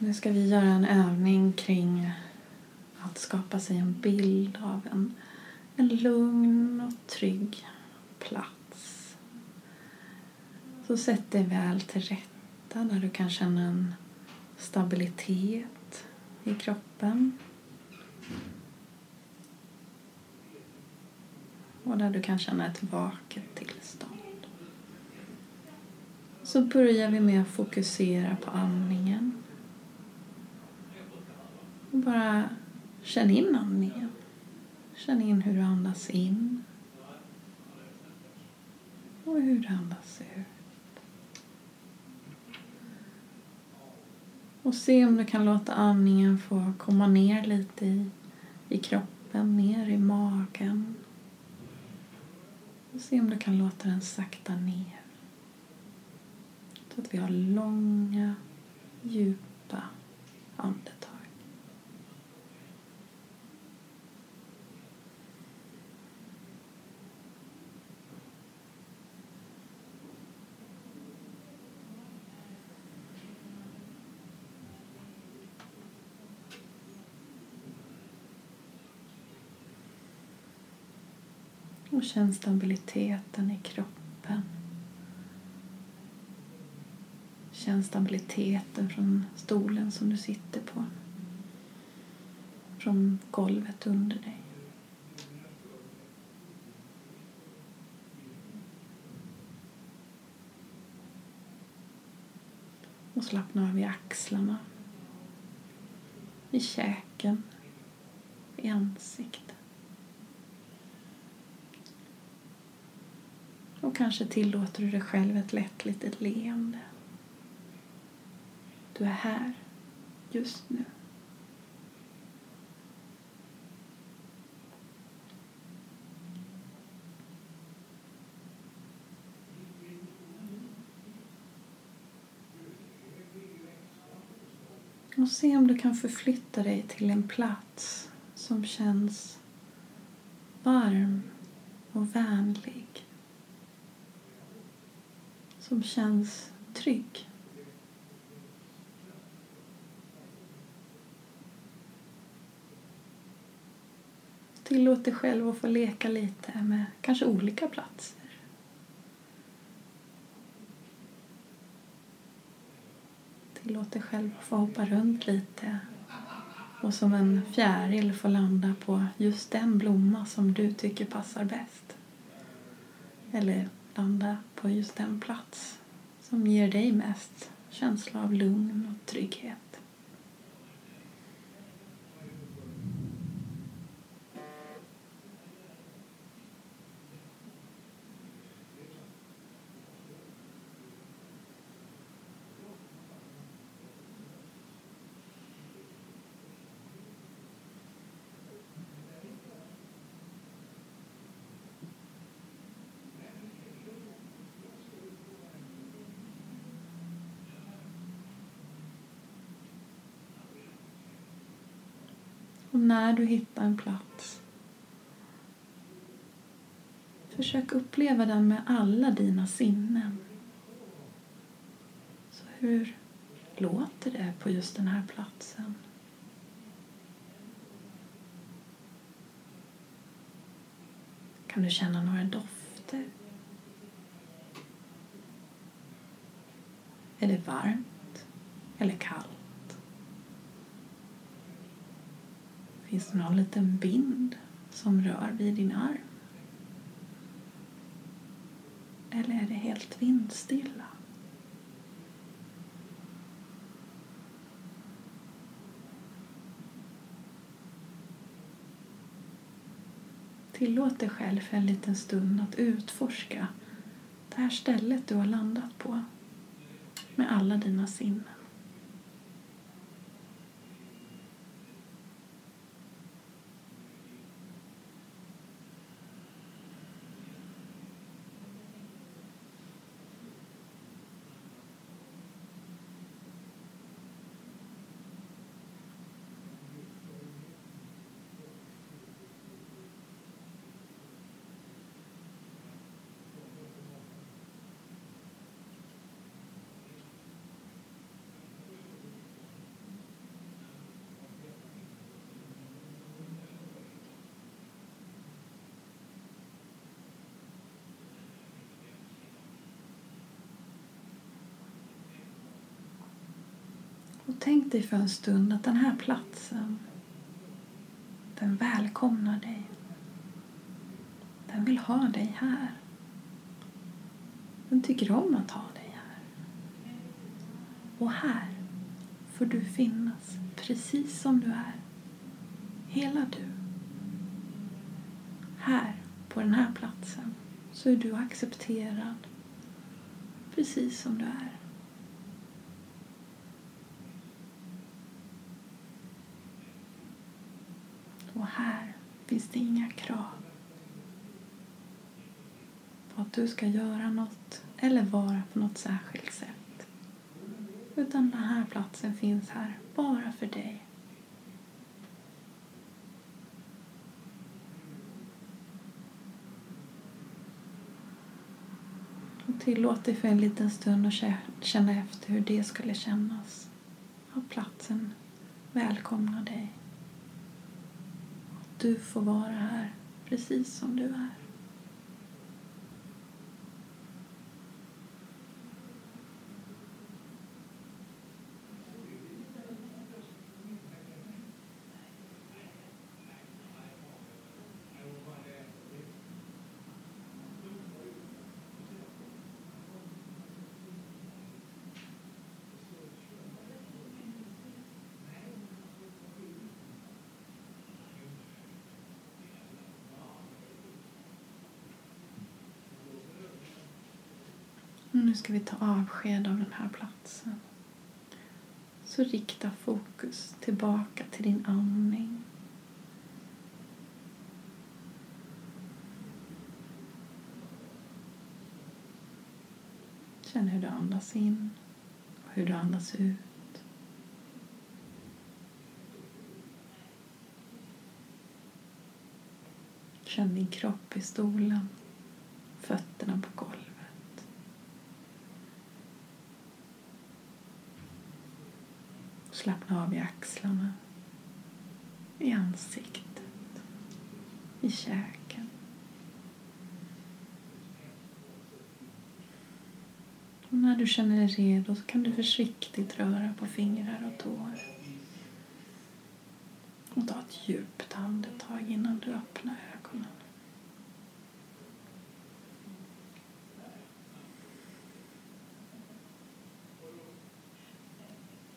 Nu ska vi göra en övning kring att skapa sig en bild av en, en lugn och trygg plats. Så sätt dig väl till rätta där du kan känna en stabilitet i kroppen. Och där du kan känna ett vaket tillstånd. Så börjar vi med att fokusera på andningen. Bara känn in andningen. Känn in hur du andas in och hur du andas ut. Och se om du kan låta andningen få komma ner lite i, i kroppen, ner i magen. Och se om du kan låta den sakta ner. Så att vi har långa, djupa andetag. Och känn stabiliteten i kroppen. Känn stabiliteten från stolen som du sitter på. Från golvet under dig. Och slappna av i axlarna, i käken, i ansiktet. Och kanske tillåter du dig själv ett lätt litet leende. Du är här, just nu. Och se om du kan förflytta dig till en plats som känns varm och vänlig som känns trygg. Tillåt dig själv att få leka lite med kanske olika platser. Tillåt dig själv att få hoppa runt lite och som en fjäril få landa på just den blomma som du tycker passar bäst. Eller landa på just den plats som ger dig mest känsla av lugn och trygghet. Och när du hittar en plats Försök uppleva den med alla dina sinnen. Så hur låter det på just den här platsen? Kan du känna några dofter? Är det varmt eller kallt? Finns det någon liten vind som rör vid din arm? Eller är det helt vindstilla? Tillåt dig själv för en liten stund att utforska det här stället du har landat på med alla dina sinnen. Tänk dig för en stund att den här platsen, den välkomnar dig. Den vill ha dig här. Den tycker om att ha dig här. Och här får du finnas precis som du är. Hela du. Här, på den här platsen, så är du accepterad precis som du är. Och här finns det inga krav på att du ska göra något eller vara på något särskilt sätt. Utan den här platsen finns här bara för dig. Och tillåt dig för en liten stund att känna efter hur det skulle kännas. Att platsen välkomnar dig. Du får vara här precis som du är. Nu ska vi ta avsked av den här platsen. Så rikta fokus tillbaka till din andning. Känn hur du andas in och hur du andas ut. Känn din kropp i stolen, fötterna på golvet. Slappna av i axlarna, i ansiktet, i käken. Och när du känner dig redo så kan du försiktigt röra på fingrar och tår. Och ta ett djupt andetag innan du öppnar ögonen.